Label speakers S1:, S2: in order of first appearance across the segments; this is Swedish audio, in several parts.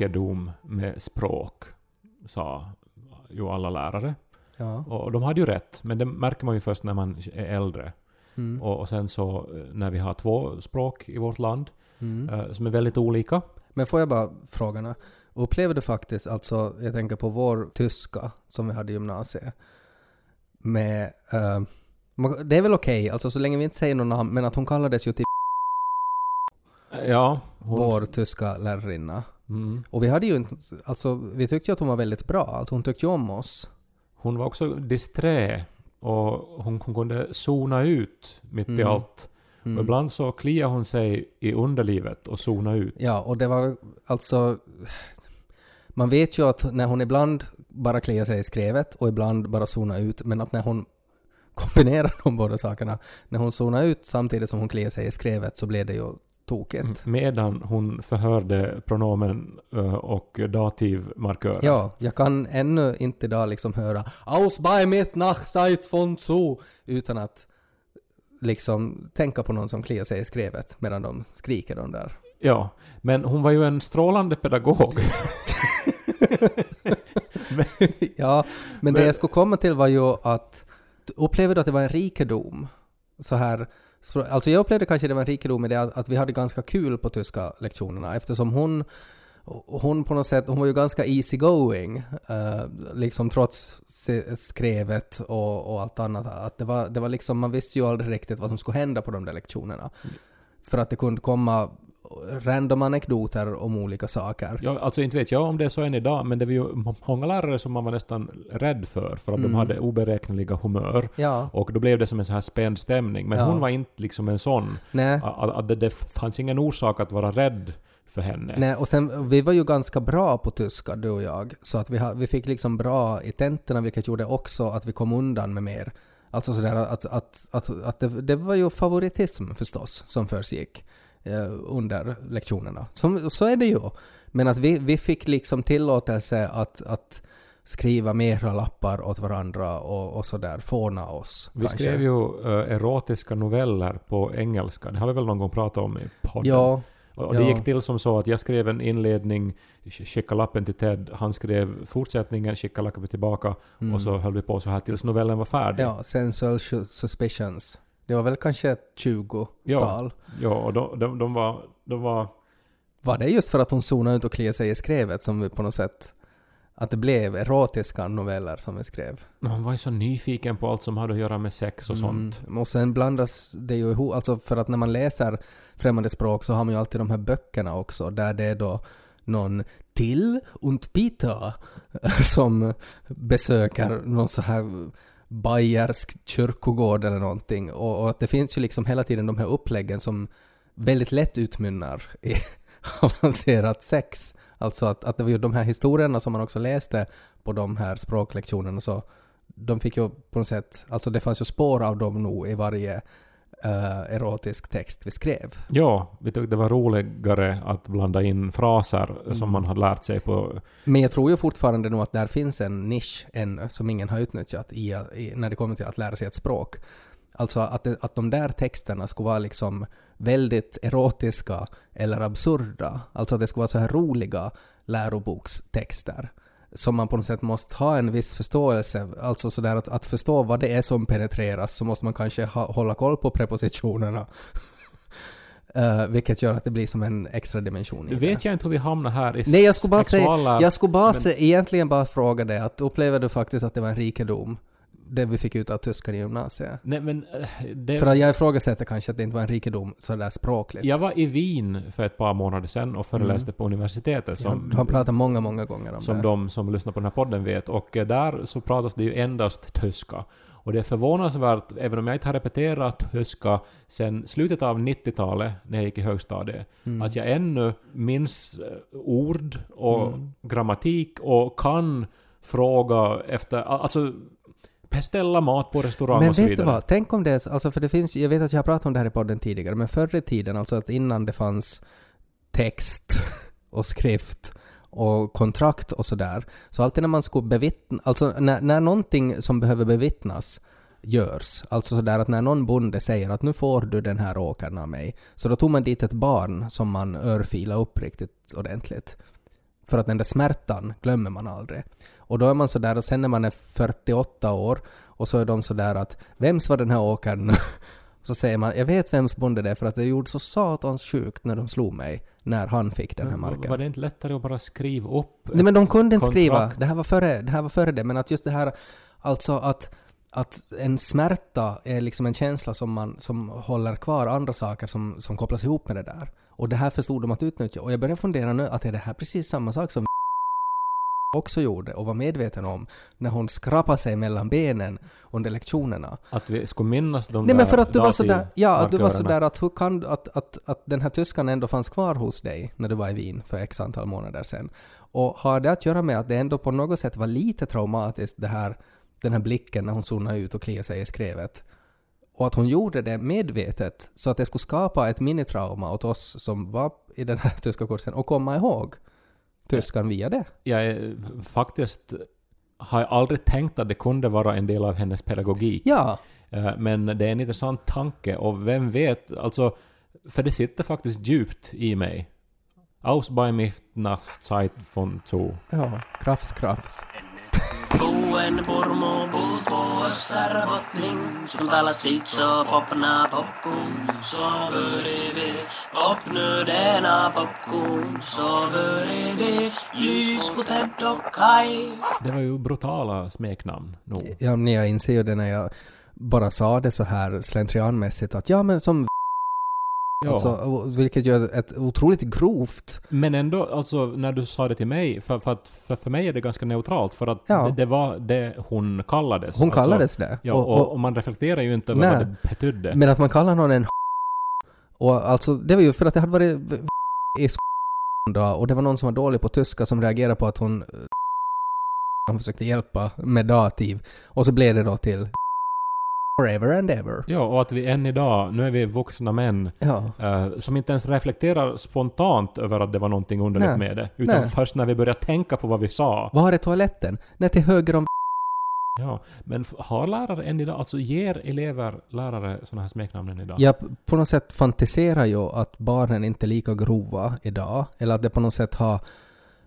S1: rikedom med språk, sa ju alla lärare.
S2: Ja.
S1: Och de hade ju rätt, men det märker man ju först när man är äldre.
S2: Mm.
S1: Och, och sen så eh, när vi har två språk i vårt land
S2: Mm.
S1: eh, som är väldigt olika.
S2: Men får jag bara fråga nu. Upplever du faktiskt, alltså jag tänker på vår tyska som vi hade i gymnasiet, med... eh, det är väl okej, alltså så länge vi inte säger någon namn, men att hon kallades ju till
S1: Ja. hon-
S2: vår tyska lärarinna.
S1: Mm.
S2: Och vi hade ju alltså vi tyckte ju att hon var väldigt bra, alltså hon tyckte ju om oss.
S1: Hon var också disträ och hon, hon kunde zona ut mitt i
S2: Mm.
S1: allt.
S2: Mm.
S1: Och ibland så kliade hon sig i underlivet och zona ut.
S2: Ja, och det var alltså... Man vet ju att när hon ibland bara kliar sig i skrevet och ibland bara zonar ut, men att när hon kombinerar de båda sakerna, när hon zonar ut samtidigt som hon kliar sig i skrevet så blir det ju tokigt.
S1: Mm. Medan hon förhörde pronomen och dativmarkörer.
S2: Ja, jag kan ännu inte idag liksom höra ”Aus bei mit nach Zeit von zu” utan att liksom tänka på någon som kliar sig i skrevet medan de skriker de där.
S1: ja. Men hon var ju en strålande pedagog.
S2: ja, men, det
S1: Men-
S2: jag skulle komma till var ju att upplever du att det var en rikedom? Så här, så, alltså jag upplevde kanske det var en rikedom i det att, att vi hade ganska kul på tyska lektionerna eftersom hon hon på något sätt, hon var ju ganska easy going, eh, liksom trots skrevet och, och allt annat. Att det var, det var liksom, man visste ju aldrig riktigt vad som skulle hända på de där lektionerna. För att det kunde komma random anekdoter om olika saker.
S1: Ja, alltså inte vet jag om det är så än idag, men det var ju många lärare som man var nästan rädd för, för att
S2: Mm.
S1: de hade oberäkneliga humör.
S2: Ja,
S1: Och då blev det som en så här spänd stämning. Men
S2: Ja.
S1: hon var inte liksom en sån.
S2: nej.
S1: Att, det, det fanns ingen orsak att vara rädd för henne.
S2: Nej, och sen, vi var ju ganska bra på tyska, du och jag, så att vi, ha, vi fick liksom bra i tentorna, vilket gjorde också att vi kom undan med mer. Alltså sådär att, att, att, att det, det var ju favoritism förstås som försiggick under lektionerna. Som, så är det ju. Men att vi, vi fick liksom tillåtelse att, att skriva mera lappar åt varandra och, och sådär, fåna oss.
S1: Vi
S2: kanske.
S1: skrev ju eh, erotiska noveller på engelska. Det har vi väl någon gång pratat om i podden.
S2: Ja,
S1: och det
S2: ja.
S1: gick till som så att jag skrev en inledning, sk- skickade lappen till Ted, han skrev fortsättningen, skickade lappen tillbaka
S2: mm.
S1: och så höll vi på så här tills novellen var färdig.
S2: Ja, sensual sus- suspicions. Det var väl kanske ett 20-tal.
S1: Ja, och de, de, de var... De var
S2: Var det just för att hon zonade ut och kliade sig i skrevet som vi på något sätt... Att det blev erotiska noveller som vi skrev?
S1: man var ju så nyfiken på allt som hade att göra med sex och sånt.
S2: Mm. Och sen blandas det ju ihop, alltså för att när man läser främmande språk så har man ju alltid de här böckerna också där det är då någon till und Peter som besöker någon så här bayersk kyrkogård eller någonting och, och att det finns ju liksom hela tiden de här uppläggen som väldigt lätt utmynnar i avancerat sex. Alltså att, att det var ju de här historierna som man också läste på de här språklektionerna så de fick ju på något sätt, alltså det fanns ju spår av dem nog i varje eh, erotisk text vi skrev.
S1: Ja, vi tyckte det var roligare att blanda in fraser
S2: Mm.
S1: som man hade lärt sig på...
S2: Men jag tror ju fortfarande nog att där finns en nisch ännu som ingen har utnyttjat i, i, när det kommer till att lära sig ett språk. Alltså att, det, att de där texterna skulle vara liksom väldigt erotiska eller absurda. Alltså att det skulle vara så här roliga lärobokstexter som man på något sätt måste ha en viss förståelse, alltså sådär att, att förstå vad det är som penetreras så måste man kanske ha, hålla koll på prepositionerna. Eh, vilket gör att det blir som en extra dimension i
S1: Nu
S2: det.
S1: vet jag inte hur vi hamnar här i
S2: Nej, jag skulle bara säga,
S1: sexuella...
S2: jag skulle bara
S1: men-
S2: se, egentligen bara fråga dig att upplever du faktiskt att det var en rikedom, det vi fick ut av tyskar i gymnasiet?
S1: Nej men... eh, Det,
S2: För att jag ifrågasätter kanske att det inte var en rikedom sådär språkligt.
S1: jag var i Wien för ett par månader sedan och föreläste på universitetet
S2: Ja,
S1: som...
S2: du har pratat många, många gånger om
S1: som
S2: det.
S1: de som lyssnar på den här podden vet. Och eh, där så pratas det ju endast tyska. Och det är förvånansvärt, även om jag inte har repeterat tyska sen slutet av 90-talet, när jag gick i högstadiet,
S2: Mm.
S1: att jag ännu minns eh, ord och
S2: Mm.
S1: grammatik och kan fråga efter... Alltså beställa mat på restaurang
S2: Men
S1: och så
S2: vet
S1: vidare.
S2: du vad, tänk om det är, alltså för det finns, jag vet att jag har pratat om det här i podden tidigare, men förr i tiden, alltså att innan det fanns text och skrift och kontrakt och sådär, så alltid när man skulle bevittna, alltså när, när någonting som behöver bevittnas görs, alltså sådär att när någon bonde säger att nu får du den här åkern av mig, så då tog man dit ett barn som man örfilade upp riktigt ordentligt. För att den där smärtan glömmer man aldrig. Och då är man sådär, och sen när man är 48 år, och så är de sådär att vems var den här åkern? så säger man, jag vet vems bonde det är för att det gjorde så satans sjukt när de slog mig när han fick den här marken.
S1: Var det inte lättare att bara skriva upp
S2: Nej men de kunde inte skriva, det här var före det, här var före det men att just det här, alltså att att en smärta är liksom en känsla som, man, som håller kvar andra saker som, som kopplas ihop med det där. Och det här förstod de att utnyttja. Och jag börjar fundera nu att är det här precis samma sak som också gjorde och var medveten om när hon skrapade sig mellan benen under lektionerna.
S1: Att vi skulle minnas de
S2: Nej men för att du var sådär, ja att du var sådär att hur kan att, att, att den här tyskan ändå fanns kvar hos dig när du var i Wien för x antal månader sedan. Och har det att göra med att det ändå på något sätt var lite traumatiskt det här, den här blicken när hon zonade ut och kliade sig i skrevet. Och att hon gjorde det medvetet så att det skulle skapa ett minitrauma åt oss som var i den här tyska kursen och komma ihåg tyskan via det.
S1: Jag är, faktiskt har jag aldrig tänkt att det kunde vara en del av hennes pedagogik.
S2: Ja,
S1: Eh, Men det är en intressant tanke och vem vet, alltså, för det sitter faktiskt djupt i mig. Aus bei mich nach Zeit von zu.
S2: ja, krafs krafs.
S3: Buen pormo puut puossar bottling Som talar sitt så popna popcorn Så börjar vi Popnu denna popcorn Så börjar vi Lys på Ted och Kai
S1: Det var ju brutala smeknamn nog.
S2: Ja, men jag inser ju det när jag bara sa det så här slentrianmässigt att ja men som
S1: Ja.
S2: alltså, vilket är ett otroligt grovt
S1: Men ändå, alltså när du sa det till mig, för, för, att, för, för mig är det ganska neutralt för att
S2: Ja.
S1: det, det var det hon kallades.
S2: Hon
S1: Alltså,
S2: kallades det.
S1: Ja,
S2: och,
S1: och,
S2: och,
S1: och man reflekterar ju inte över
S2: Nej.
S1: vad det betydde.
S2: men att man kallar någon en och alltså det var ju för att det hade varit i då och det var någon som var dålig på tyska som reagerade på att hon hon försökte hjälpa med dativ och så blev det då till forever and ever.
S1: Ja, och att vi än idag, nu är vi vuxna män,
S2: Ja.
S1: eh, som inte ens reflekterar spontant över att det var någonting underligt
S2: Nej.
S1: med det. Utan
S2: Nej.
S1: först när vi börjar tänka på vad vi sa.
S2: Var är toaletten? Nej, till höger om
S1: Ja, men har lärare än idag, alltså ger elever, lärare sådana här smeknamn än idag?
S2: Jag på något sätt fantiserar ju att barnen inte är lika grova idag. Eller att det på något sätt har...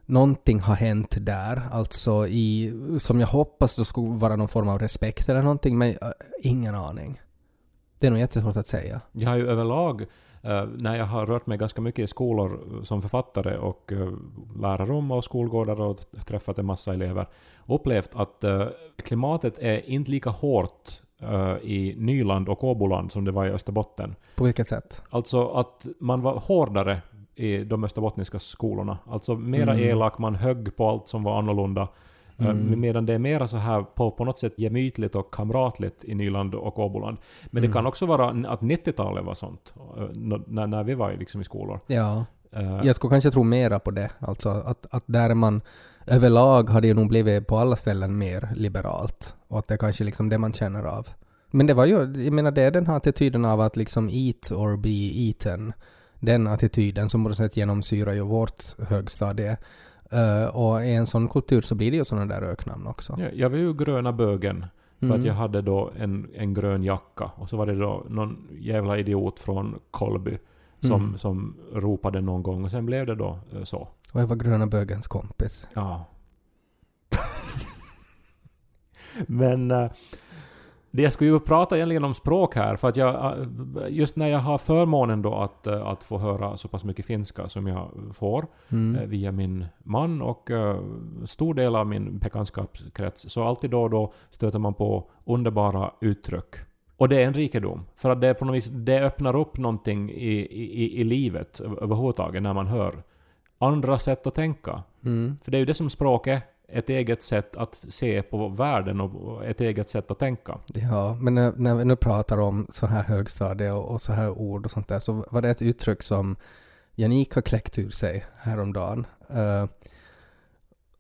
S2: Någonting har hänt där. Alltså i... Som jag hoppas då skulle vara någon form av respekt eller någonting. Men äh, ingen aning. Det är nog jättesvårt att säga.
S1: Jag har ju överlag, eh, när jag har rört mig ganska mycket i skolor som författare och uh, lärarrum och skolgårdar och träffat en massa elever, upplevt att eh, klimatet är inte lika hårt eh, i Nyland och Åboland som det var i Österbotten.
S2: På vilket sätt?
S1: Alltså att man var hårdare i de österbottniska skolorna. Alltså mera
S2: Mm.
S1: elak, man högg på allt som var annorlunda.
S2: Mm.
S1: Medan det är mera så här på, på något sätt gemytligt och kamratligt i Nyland och Åboland. Men det
S2: Mm.
S1: kan också vara att 90-talet var sånt. När, när vi var i- liksom i skolor.
S2: Ja. Jag skulle kanske tro mera på det. Alltså att, att där är man överlag har det nog blivit på alla ställen mer liberalt. Och att det är kanske liksom det man känner av. Men det var ju, jag menar det är den här attityden av att liksom eat or be eaten. Den attityden som på något sätt genomsyrar ju vårt högstadie. Eh, och i en sån kultur så blir det ju sådana där öknamn också.
S1: ja, jag var ju gröna bögen. För
S2: Mm.
S1: att jag hade då en, en grön jacka. Och så var det då någon jävla idiot från Kolby som,
S2: Mm.
S1: som ropade någon gång. Och sen blev det då eh, så.
S2: Och jag var gröna bögens kompis.
S1: Ja. Men det jag skulle ju prata egentligen om språk här, för att jag, eh, just när jag har förmånen då att, eh, att få höra så pass mycket finska som jag får
S2: Mm.
S1: eh, via min man och stor del av min bekantskapskrets, så alltid då och då stöter man på underbara uttryck. Och det är en rikedom. För att det, på något vis, det öppnar upp någonting i, i, i livet över- överhuvudtaget när man hör andra sätt att tänka.
S2: Mm.
S1: För det är ju det som språk är. Ett eget sätt att se på världen och ett eget sätt att tänka.
S2: Ja, men när, när vi nu pratar om så här högstadie och, och så här ord och sånt där så var det ett uttryck som Janik har kläckt ur sig häromdagen. Uh,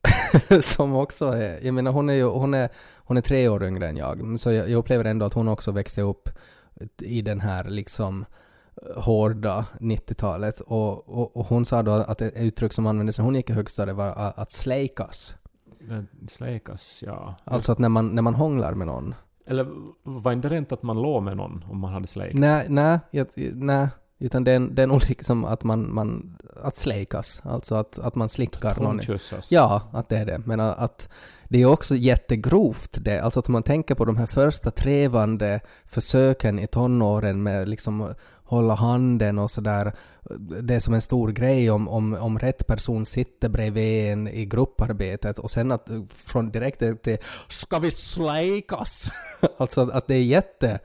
S2: som också är, jag menar hon är ju, hon är, hon är tre år yngre än jag, så jag, jag upplever ändå att hon också växte upp i den här liksom eh, hårda 90-talet och, och, och hon sa då att ett uttryck som användes när hon gick i högstadiet var att
S1: 'slejkas'. Släkas, ja.
S2: Alltså att när man, när man hånglar med någon.
S1: Eller var inte rent att man låg med någon om man hade släkt?
S2: Nej, nej, nej, utan det är en, det är en olik som att man, man, att släkas, alltså att, att man slickar någon. Ja, att det är det. Men att det är också jättegrovt det. Alltså att man tänker på de här första trevande försöken i tonåren med liksom hålla handen och sådär. Det är som en stor grej om, om, om rätt person sitter bredvid en i grupparbetet och sen att från direkt till ”ska vi släkas?” Alltså att, att det är jätte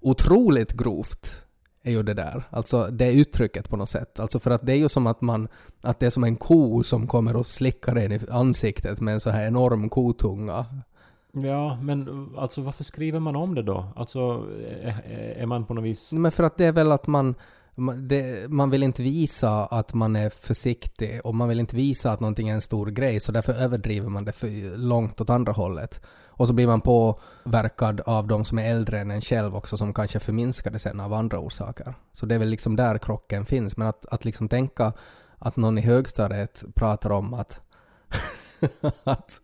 S2: otroligt grovt är ju det där. Alltså det uttrycket på något sätt. Alltså för att det är ju som att man, att det är som en ko som kommer och slickar en i ansiktet med en så här enorm kotunga.
S1: Ja, men alltså varför skriver man om det då? Alltså, är, är man på något vis...
S2: Men för att det är väl att man, man, det, man vill inte visa att man är försiktig och man vill inte visa att någonting är en stor grej så därför överdriver man det för långt åt andra hållet. Och så blir man påverkad av de som är äldre än en själv också som kanske förminskar det sen av andra orsaker. Så det är väl liksom där krocken finns. Men att, att liksom tänka att någon i högstadiet pratar om att, att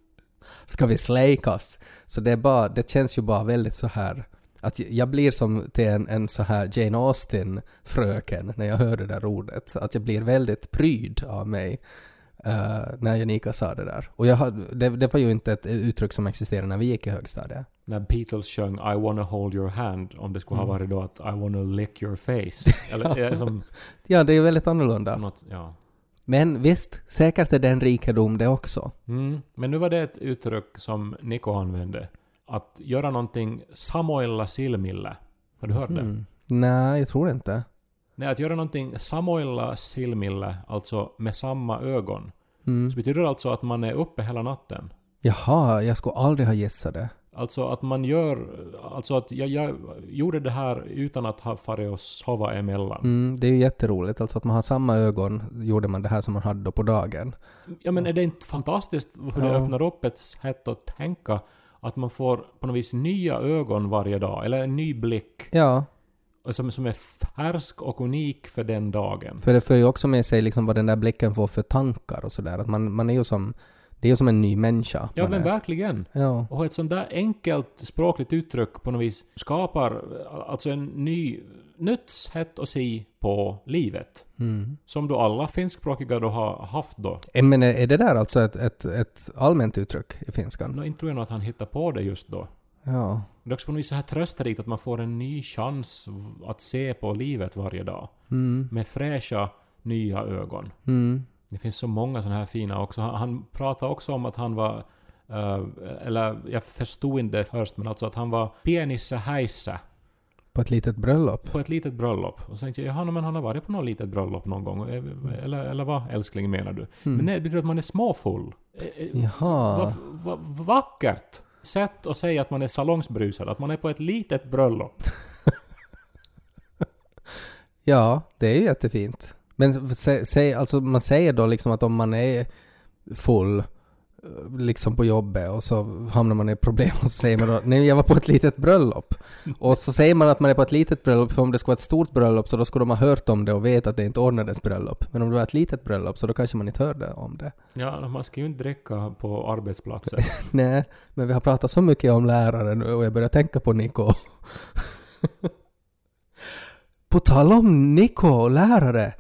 S2: ska vi släkas? Så det, är bara, det känns ju bara väldigt så här att jag blir som till en, en så här Jane Austen-fröken när jag hör det där ordet. Att jag blir väldigt pryd av mig eh, när Janika sa det där. Och jag hade, det, det var ju inte ett uttryck som existerade när vi gick i högstadiet.
S1: När Beatles sjöng I wanna hold your hand, om det skulle ha
S2: Mm.
S1: varit då att I wanna lick your face. Eller är det som...
S2: Ja, det är ju väldigt annorlunda.
S1: Något, ja.
S2: Men visst, säkert är det en rikedom det också.
S1: Mm. Men nu var det ett uttryck som Niko använde. Att göra någonting samoilla silmille. Har du hört det?
S2: Mm. Nej, jag tror inte.
S1: Nej, att göra någonting samoilla silmille, alltså med samma ögon.
S2: Mm.
S1: Så betyder det alltså att man är uppe hela natten.
S2: Jaha, jag skulle aldrig ha gissat det.
S1: Alltså att man gör... Alltså att jag, jag gjorde det här utan att ha farit och sova emellan.
S2: Mm, det är ju jätteroligt, alltså att man har samma ögon, gjorde man det här som man hade då på dagen.
S1: Ja men är det inte fantastiskt hur det
S2: Ja.
S1: öppnar upp ett sätt att tänka att man får på något vis nya ögon varje dag, eller en ny blick
S2: Ja,
S1: som, som är färsk och unik för den dagen.
S2: För det för ju också med sig liksom vad den där blicken får för tankar och sådär. Att man, man är ju som... Det är som en ny människa.
S1: Ja men
S2: är.
S1: verkligen.
S2: Ja.
S1: Och ett sånt där enkelt språkligt uttryck på något vis skapar alltså en ny, nytt sätt att se på livet.
S2: Mm.
S1: Som då alla finskspråkiga då har haft då.
S2: Eh, Men är det där alltså ett, ett, ett allmänt uttryck i finskan?
S1: Nå, inte tror jag nog att han hittar på det just då.
S2: Ja.
S1: Det är också på något vis så här trösterikt att man får en ny chans att se på livet varje dag.
S2: Mm.
S1: Med fräscha, nya ögon.
S2: Mm.
S1: Det finns så många sådana här fina också. Han, han pratade också om att han var... eh, eller jag förstod inte det först, men alltså att han var pienissä häissä
S2: På ett litet bröllop?
S1: på ett litet bröllop. Och så tänkte jag, jaha, men han har varit på något litet bröllop någon gång. Eh, Eller, eller vad, älskling, menar du?
S2: Mm.
S1: Men nej, det betyder att man är småfull. Eh,
S2: Jaha.
S1: Vad va, vackert sätt att säga att man är salongsbrusad, att man är på ett litet bröllop.
S2: Ja, det är ju jättefint. Men sä, sä, alltså man säger då liksom att om man är full eh, liksom på jobbet och så hamnar man i problem och så säger man då nej jag var på ett litet bröllop. Och så säger man att man är på ett litet bröllop för om det skulle vara ett stort bröllop så då skulle de ha hört om det och vet att det inte ordnades bröllop. Men om det var ett litet bröllop så då kanske man inte hörde om det.
S1: Ja, man ska ju inte dricka på arbetsplatser.
S2: Nej, men vi har pratat så mycket om lärare nu och jag börjar tänka på Niko. på tal om Niko och lärare,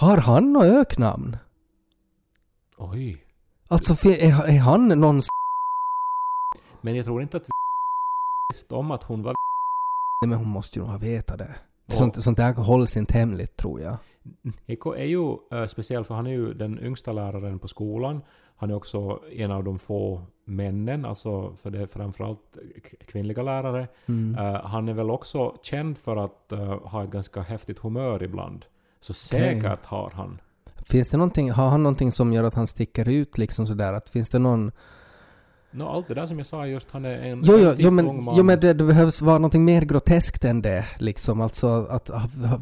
S2: har han något öknamn?
S1: Oj.
S2: Alltså, är, är han någon
S1: Men jag tror inte att vi visste om att hon var
S2: Nej, men hon måste ju nog ha vetat det. Sånt, sånt där hålls inte hemligt, tror jag.
S1: Eko är ju äh, speciell för han är ju den yngsta läraren på skolan. Han är också en av de få männen, alltså för det är framförallt kvinnliga lärare.
S2: Mm.
S1: Eh, han är väl också känd för att eh, ha ett ganska häftigt humör ibland. Så säkert har han.
S2: Finns det någonting, har han någonting som gör att han sticker ut liksom sådär? Att finns det någon...
S1: Nå, allt det där som jag sa just, han är en
S2: Jo, jo, jo men,
S1: man.
S2: jo, men det, det behövs vara någonting mer groteskt än det liksom. Alltså att,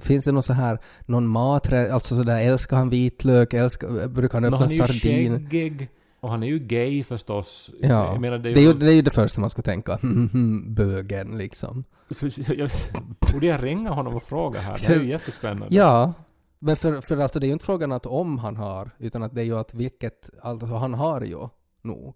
S2: finns det någon så här, någon maträtt, alltså sådär, älskar han vitlök, älskar, brukar han öppna
S1: han är ju
S2: sardin?
S1: skäggig. Och han är ju gay förstås.
S2: Ja,
S1: jag menar, det är
S2: det är,
S1: ju...
S2: det är ju det första man ska tänka. Bögen liksom.
S1: borde jag ringa honom och fråga här? Det är ju jättespännande.
S2: Ja, men för, för alltså det är ju inte frågan att om han har, utan att det är ju att vilket, alltså han har ju nog.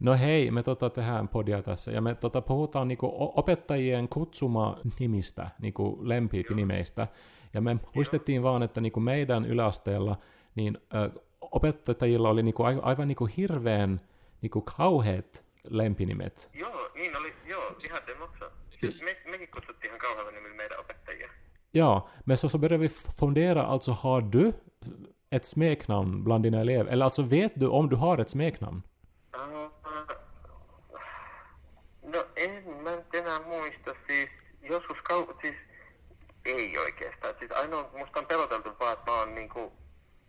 S1: No hei, me tota tehdään podia tässä. Ja me tota puhutaan niinku opettajien kutsuma nimistä, niinku lempiikinimeistä. Ja me muistettiin vaan, että niinku meidän yläasteella niin ö, opettajilla oli niinku ai- aivan niinku hirveän niinku kauheat lempinimet.
S4: Joo, niin oli, joo, ihan det också. Siis me, mekin kutsuttiin ihan kauhealla nimillä meidän opettajia.
S1: Ja, men så, så började vi fundera, alltså har du ett smeknamn bland dina elever? Eller alltså vet du om du har ett smeknamn?
S4: Uh, no en mä nyt enää muista, siis joskus kau... siis ei oikeastaan. Siis ainoa, musta on peloteltu vaan, että mä oon niinku,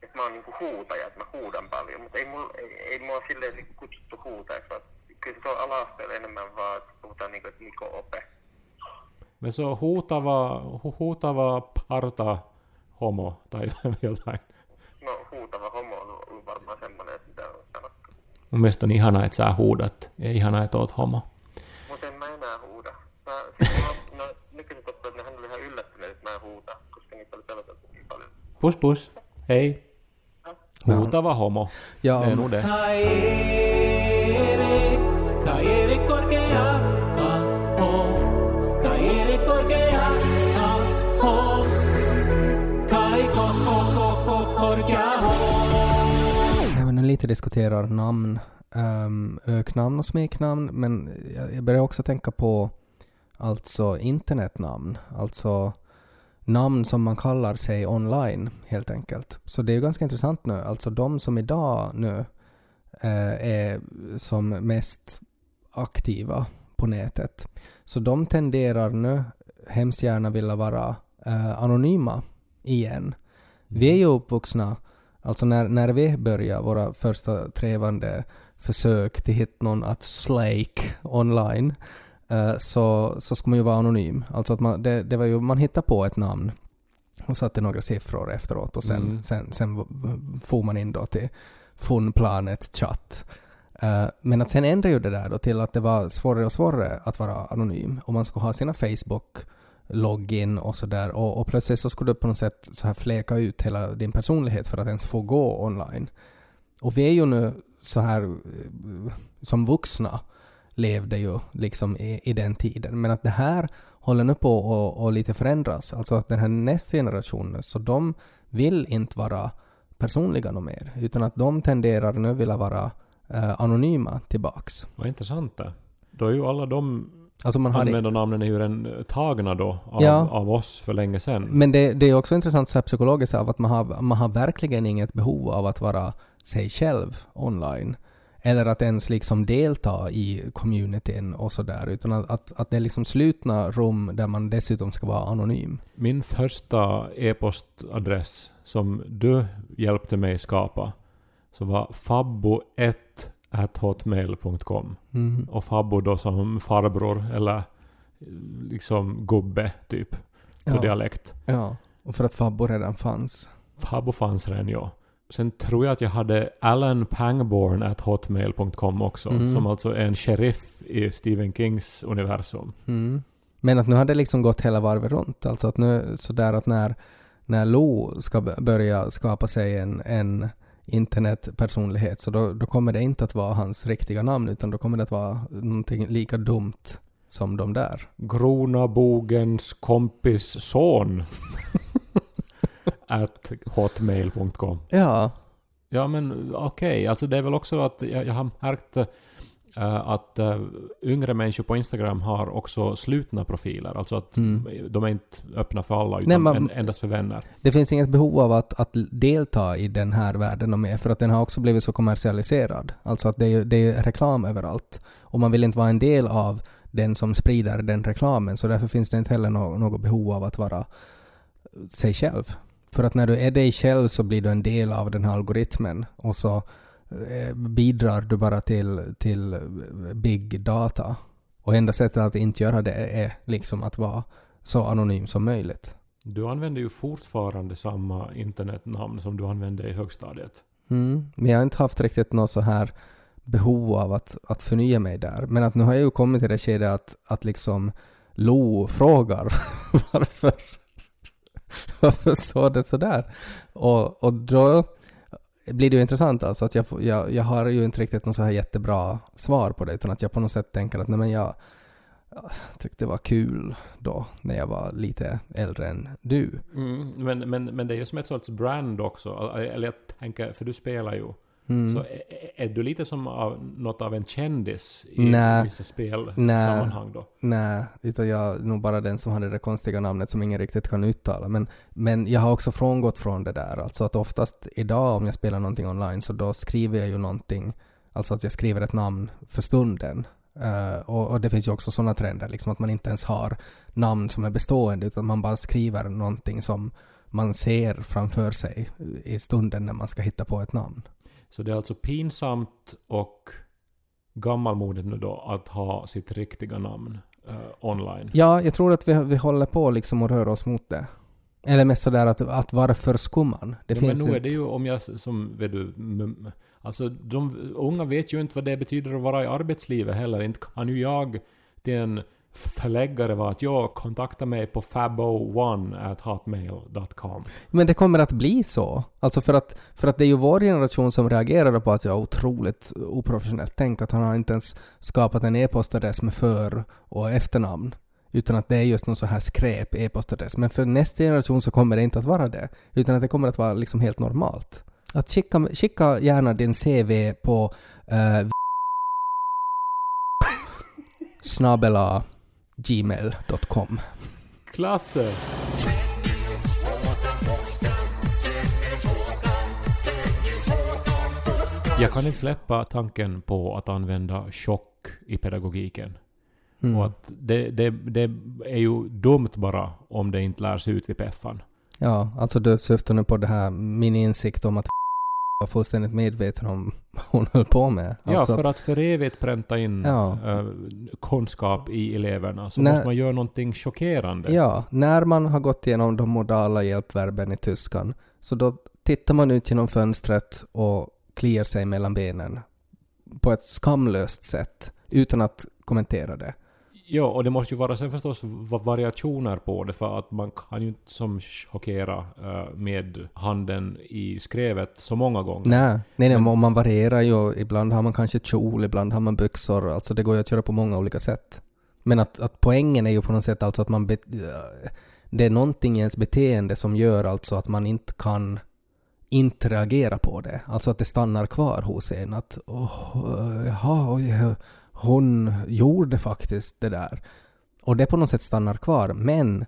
S4: että mä oon niinku huutaja, että mä huudan paljon, mutta ei, mulla, ei, ei mua silleen niinku kutsuttu huutajaksi, vaan kyllä se on ala-asteella enemmän vaan, että puhutaan niinku, että Niko Ope.
S1: Men så huutava, hu, huutava parta homo tai jotain.
S4: No huutava homo on ollut varmaan semmoinen, että mitä on sanottu.
S1: Mun mielestä on ihanaa, että sä huudat. Ja ihanaa, että oot homo.
S4: Mutta en mä enää huuda. Mä, siis mä, no, nykyiset oppilaat, nehän oli ihan yllättyneet, että mä en huuda, koska niitä oli peloteltu niin paljon.
S1: Puss puss. Hei. Huutava homo.
S2: Ja
S1: Det är
S2: lite diskuterar namn, um, öknamn och smeknamn, men jag, jag börjar också tänka på alltså internetnamn, alltså namn som man kallar sig online helt enkelt. Så det är ju ganska intressant nu, alltså de som idag nu eh, är som mest aktiva på nätet, så de tenderar nu hemskt gärna vilja vara eh, anonyma igen. Vi är ju uppvuxna Alltså när, när vi började våra första trevande försök till hitta någon att slake online eh, så, så ska man ju vara anonym. Alltså att man, det, det var ju, man hittade på ett namn och satte några siffror efteråt och sen,
S1: Mm.
S2: sen, sen for man in då till Funplanet chatt. Eh, men att sen ändrade ju det där då till att det var svårare och svårare att vara anonym och man skulle ha sina Facebook login och sådär och, och plötsligt så skulle du på något sätt så här fläka ut hela din personlighet för att ens få gå online. Och vi är ju nu så här eh, som vuxna levde ju liksom i, i den tiden. Men att det här håller nu på att och lite förändras. Alltså att den här nästa generationen, så de vill inte vara personliga något mer. Utan att de tenderar nu vilja vara eh, anonyma tillbaks.
S1: Vad intressant det. Då är ju alla de
S2: Alltså man har
S1: användarnamnen är ju redan tagna då av,
S2: Ja.
S1: av oss för länge sedan.
S2: Men det, det är också intressant så här psykologiskt av att man har, man har verkligen inget behov av att vara sig själv online. Eller att ens liksom delta i communityn och sådär. Utan att, att, att det är liksom slutna rum där man dessutom ska vara anonym.
S1: Min första e-postadress som du hjälpte mig skapa så var fabbo1 hotmail.com.
S2: Mm.
S1: Och Fabbo då som farbror eller liksom gubbe typ på
S2: Ja.
S1: dialekt.
S2: Ja. Och för att Fabbo redan fanns.
S1: Fabbo fanns redan ja. Sen tror jag att jag hade Alan Pangborn at hotmail.com också.
S2: Mm.
S1: Som alltså är en sheriff i Stephen Kings universum.
S2: Mm. Men att nu har det liksom gått hela varvet runt. Alltså att nu sådär att när, när Lo ska börja skapa sig en, en internetpersonlighet så då, då kommer det inte att vara hans riktiga namn utan då kommer det att vara någonting lika dumt som de där.
S1: Gronabogens kompis son. at hotmail.com.
S2: Ja.
S1: Ja men okej, alltså det är väl också att jag, jag har märkt att eh, yngre människor på Instagram har också slutna profiler. Alltså att
S2: Mm.
S1: de är inte öppna för alla utan
S2: Nej, man-
S1: en, endast för vänner.
S2: Det finns inget behov av att, att delta i den här världen med för att den har också blivit så kommersialiserad. Alltså att det är, det är reklam överallt. Och man vill inte vara en del av den som sprider den reklamen så därför finns det inte heller nå- något behov av att vara sig själv. För att när du är dig själv så blir du en del av den här algoritmen och så eh, bidrar du bara till, till eh, big data. Och enda sättet att inte göra det är liksom att vara så anonym som möjligt.
S1: Du använder ju fortfarande samma internetnamn som du använde i högstadiet.
S2: Mm. Men jag har inte haft riktigt något så här behov av att, att förnya mig där. Men att nu har jag ju kommit till det skedet att, att liksom Lo frågar varför, varför står det sådär? Och, och då blir det ju intressant alltså att jag, jag, jag har ju inte riktigt något så här jättebra svar på det utan att jag på något sätt tänker att nej men jag, jag tyckte det var kul då när jag var lite äldre än du.
S1: Mm, men, men, men det är ju som ett sorts brand också. Eller jag tänker, för du spelar ju.
S2: Mm.
S1: Så är, är du lite som av, något av en kändis i
S2: Nej.
S1: vissa spel
S2: Nej.
S1: sammanhang då?
S2: Nej, utan jag är nog bara den som hade det konstiga namnet som ingen riktigt kan uttala. Men, men jag har också frångått från det där. Alltså att oftast idag om jag spelar någonting online så då skriver jag ju någonting, alltså att jag skriver ett namn för stunden. Eh, och, och det finns ju också sådana trender, liksom att man inte ens har namn som är bestående utan man bara skriver någonting som man ser framför sig i stunden när man ska hitta på ett namn.
S1: Så det är alltså pinsamt och gammalmodigt nu då att ha sitt riktiga namn eh, online.
S2: Ja, jag tror att vi, vi håller på liksom att röra oss mot det. Eller mest sådär att, att varför skumman? Det
S1: ja,
S2: finns
S1: men nu är det ju om jag som, vet du, alltså de unga vet ju inte vad det betyder att vara i arbetslivet heller. Inte kan ju jag till en förläggare var att jag kontakta mig på fabo1
S2: Men det kommer att bli så. Alltså för att, för att det är ju vår generation som reagerade på att jag är otroligt oprofessionellt. Tänk att han har inte ens skapat en e-postadress med för och efternamn. Utan att det är just någon så här skräp e-postadress. Men för nästa generation så kommer det inte att vara det. Utan att det kommer att vara liksom helt normalt. Att skicka, skicka gärna din CV på eh, uh, snabela gmail.com.
S1: Klasse! Jag kan inte släppa tanken på att använda chock i pedagogiken.
S2: Mm.
S1: Och att det, det, det är ju dumt bara om det inte lärs ut vid peffan.
S2: Ja, alltså du syftar nu på det här, min insikt om att var fullständigt medveten om vad hon höll på med. Alltså
S1: ja, för att för evigt pränta in
S2: Ja.
S1: eh, kunskap i eleverna så
S2: Nej.
S1: måste man göra någonting chockerande.
S2: Ja, när man har gått igenom de modala hjälpverben i tyskan så då tittar man ut genom fönstret och kliar sig mellan benen på ett skamlöst sätt utan att kommentera det.
S1: Ja, och det måste ju vara sen förstås va- variationer på det för att man kan ju inte som chockera eh, med handen i skrevet så många gånger.
S2: Nej, nej, nej
S1: Men-
S2: man varierar ju. Ibland har man kanske kjol, ibland har man byxor. Alltså det går ju att göra på många olika sätt. Men att, att poängen är ju på något sätt alltså att man... Be, det är någonting i ens beteende som gör alltså att man inte kan inte reagera på det. Alltså att det stannar kvar hos en. Att åh, jaha, oj, hon gjorde faktiskt det där. Och det på något sätt stannar kvar. Men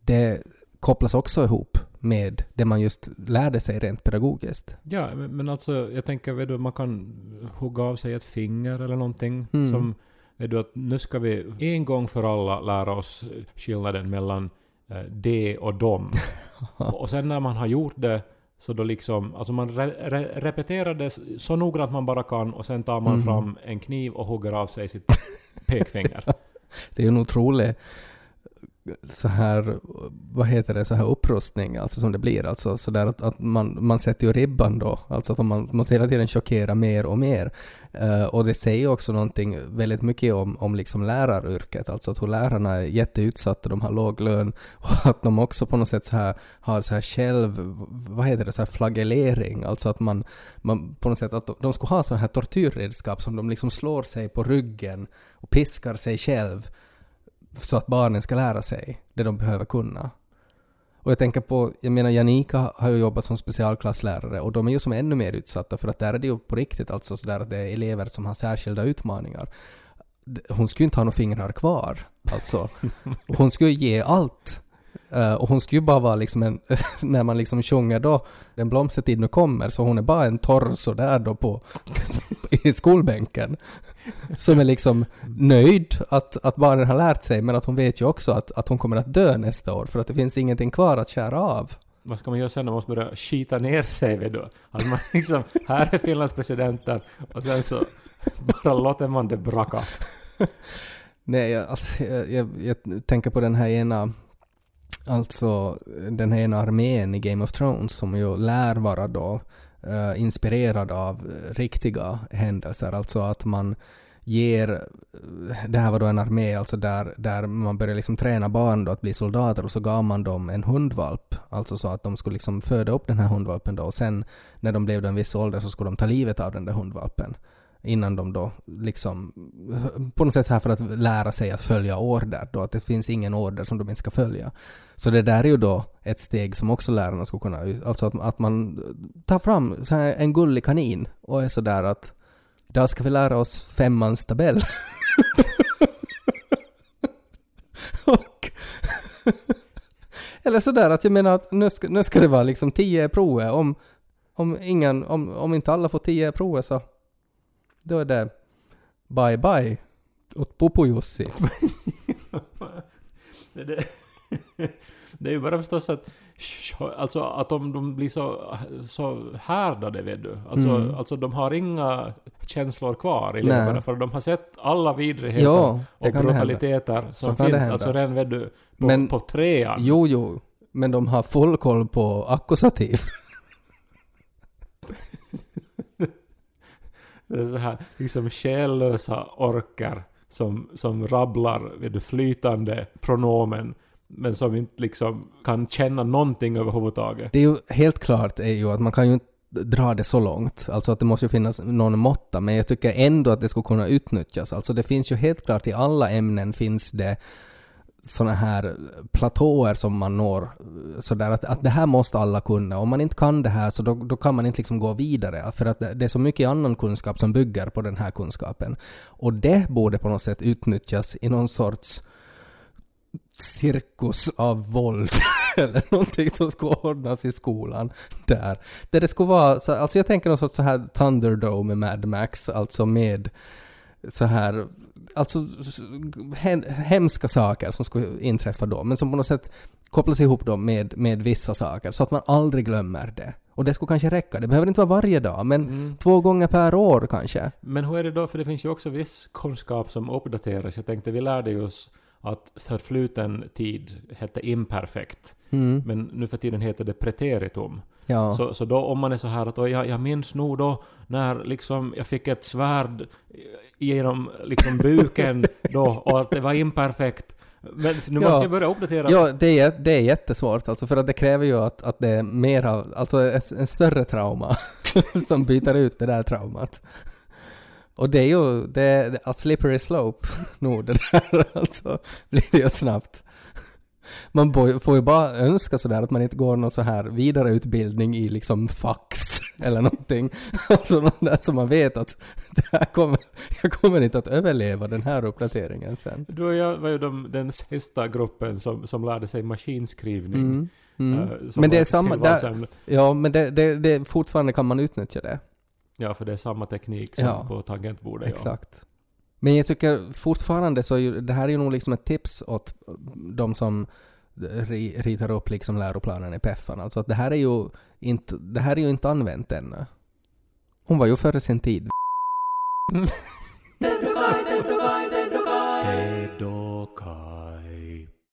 S2: det kopplas också ihop med det man just lärde sig rent pedagogiskt.
S1: Ja, men alltså jag tänker vet du, man kan hugga av sig ett finger eller någonting
S2: Mm.
S1: som vet du, att nu ska vi en gång för alla lära oss skillnaden mellan eh, de och dom. och sen när man har gjort det så då liksom, alltså man re, re, repeterar det så noggrant man bara kan och sen tar man
S2: Mhm.
S1: fram en kniv och hugger av sig sitt pekfinger.
S2: Det är en otrolig så här, vad heter det, så här upprustning alltså som det blir. Alltså så där att, att man, man sätter ju ribban då. Alltså att man måste hela tiden chockera mer och mer. Uh, och det säger ju också någonting väldigt mycket om, om liksom läraryrket. Alltså att hur lärarna är jätteutsatta, de har låg lön och att de också på något sätt så här har så här själv, vad heter det, så här flagellering. Alltså att man, man på något sätt att de, de skulle ha så här tortyrredskap som de liksom slår sig på ryggen och piskar sig själv så att barnen ska lära sig det de behöver kunna. Och jag tänker på, jag menar Janika har ju jobbat som specialklasslärare och de är ju som ännu mer utsatta för att där är det ju på riktigt alltså sådär att det är elever som har särskilda utmaningar. Hon skulle ju inte ha några fingrar kvar, alltså. Hon skulle ju ge allt. Eh, och hon skulle ju bara vara liksom en, när man liksom sjunger då, den blomstertid nu kommer, så hon är bara en torso där då på, i skolbänken. Som är liksom nöjd att, att barnen har lärt sig, men att hon vet ju också att, att hon kommer att dö nästa år, för att det finns ingenting kvar att skära av.
S1: Vad ska man göra sen när man måste börja skita ner sig vet du? Att man liksom, här är Finlands presidenten och sen så bara låter man det braka.
S2: Nej, jag, alltså, jag, jag, jag tänker på den här ena Alltså den här ena armén i Game of Thrones som ju lär vara då uh, inspirerad av riktiga händelser. Alltså att man ger, det här var då en armé alltså där, där man började liksom träna barn då att bli soldater och så gav man dem en hundvalp. Alltså så att de skulle liksom föda upp den här hundvalpen då och sen när de blev då en viss ålder så skulle de ta livet av den där hundvalpen innan de då liksom på något sätt här för att lära sig att följa order då, att det finns ingen order som de inte ska följa. Så det där är ju då ett steg som också lärarna skulle kunna, alltså att, att man tar fram så här en gullig kanin och är sådär att idag ska vi lära oss femmans tabell. och eller sådär att jag menar att nu ska, nu ska det vara liksom tio prover om, om ingen, om, om inte alla får tio prover så då är det bye bye åt Popo-Jussi.
S1: det, det, är ju bara förstås att Alltså att de, de blir så, så härdade vet du. Alltså,
S2: Mm.
S1: alltså de har inga känslor kvar i
S2: Nej.
S1: leverna för de har sett alla vidrigheter
S2: det
S1: och brutaliteter som finns. Alltså redan vet du på,
S2: Men-
S1: på trean.
S2: Jo, jo. Men de har full koll på akkusativ.
S1: Det är så här liksom själlösa orkar som, som rabblar vet du, flytande pronomen men som inte liksom kan känna någonting överhuvudtaget.
S2: Det är ju helt klart är ju att man kan ju inte dra det så långt. Alltså att det måste ju finnas någon måtta. Men jag tycker ändå att det skulle kunna utnyttjas. Alltså det finns ju helt klart i alla ämnen finns det såna här platåer som man når. Sådär att, att det här måste alla kunna. Om man inte kan det här så då, då kan man inte liksom gå vidare. För att det, det är så mycket annan kunskap som bygger på den här kunskapen. Och det borde på något sätt utnyttjas i någon sorts cirkus av våld eller någonting som ska ordnas i skolan där. Där det skulle vara, så, alltså jag tänker någon sorts så här Thunderdome med Mad Max, alltså med så här, alltså he, hemska saker som skulle inträffa då, men som på något sätt kopplas ihop då med, med vissa saker så att man aldrig glömmer det. Och det skulle kanske räcka, det behöver inte vara varje dag, men
S1: Mm.
S2: två gånger per år kanske.
S1: Men hur är det då? För det finns ju också viss kunskap som uppdateras. Jag tänkte vi lärde oss att förfluten tid hette imperfekt.
S2: Mm.
S1: Men nu för tiden heter det preteritum.
S2: Ja.
S1: Så, så då om man är så här att "Oj, jag, jag minns nog då när liksom jag fick ett svärd genom liksom buken då och att det var imperfekt. Men nu
S2: Ja.
S1: måste jag börja uppdatera.
S2: Ja, det är, det är jättesvårt alltså för att det kräver ju att, att det är mera, alltså en större trauma som byter ut det där traumat. Och det är ju, det är a slippery slope nog det där alltså, blir det ju snabbt. Man får ju bara önska sådär att man inte går någon så här vidareutbildning i liksom fax eller någonting. Alltså något där som man vet att det här kommer, jag kommer inte att överleva den här uppdateringen sen.
S1: Då är jag var ju de, den sista gruppen som, som lärde sig maskinskrivning.
S2: Mm. Mm.
S1: eh,
S2: Men det är samma, där. Ja, men det, det, det, fortfarande kan man utnyttja det.
S1: Ja, för det är samma teknik som
S2: Ja.
S1: på tangentbordet.
S2: Exakt. Men jag tycker fortfarande så är ju, det här är ju nog liksom ett tips åt de som ri- ritar upp liksom läroplanen i Peffan. Alltså att det här är ju inte, det här är ju inte använt ännu. Hon var ju före sin tid.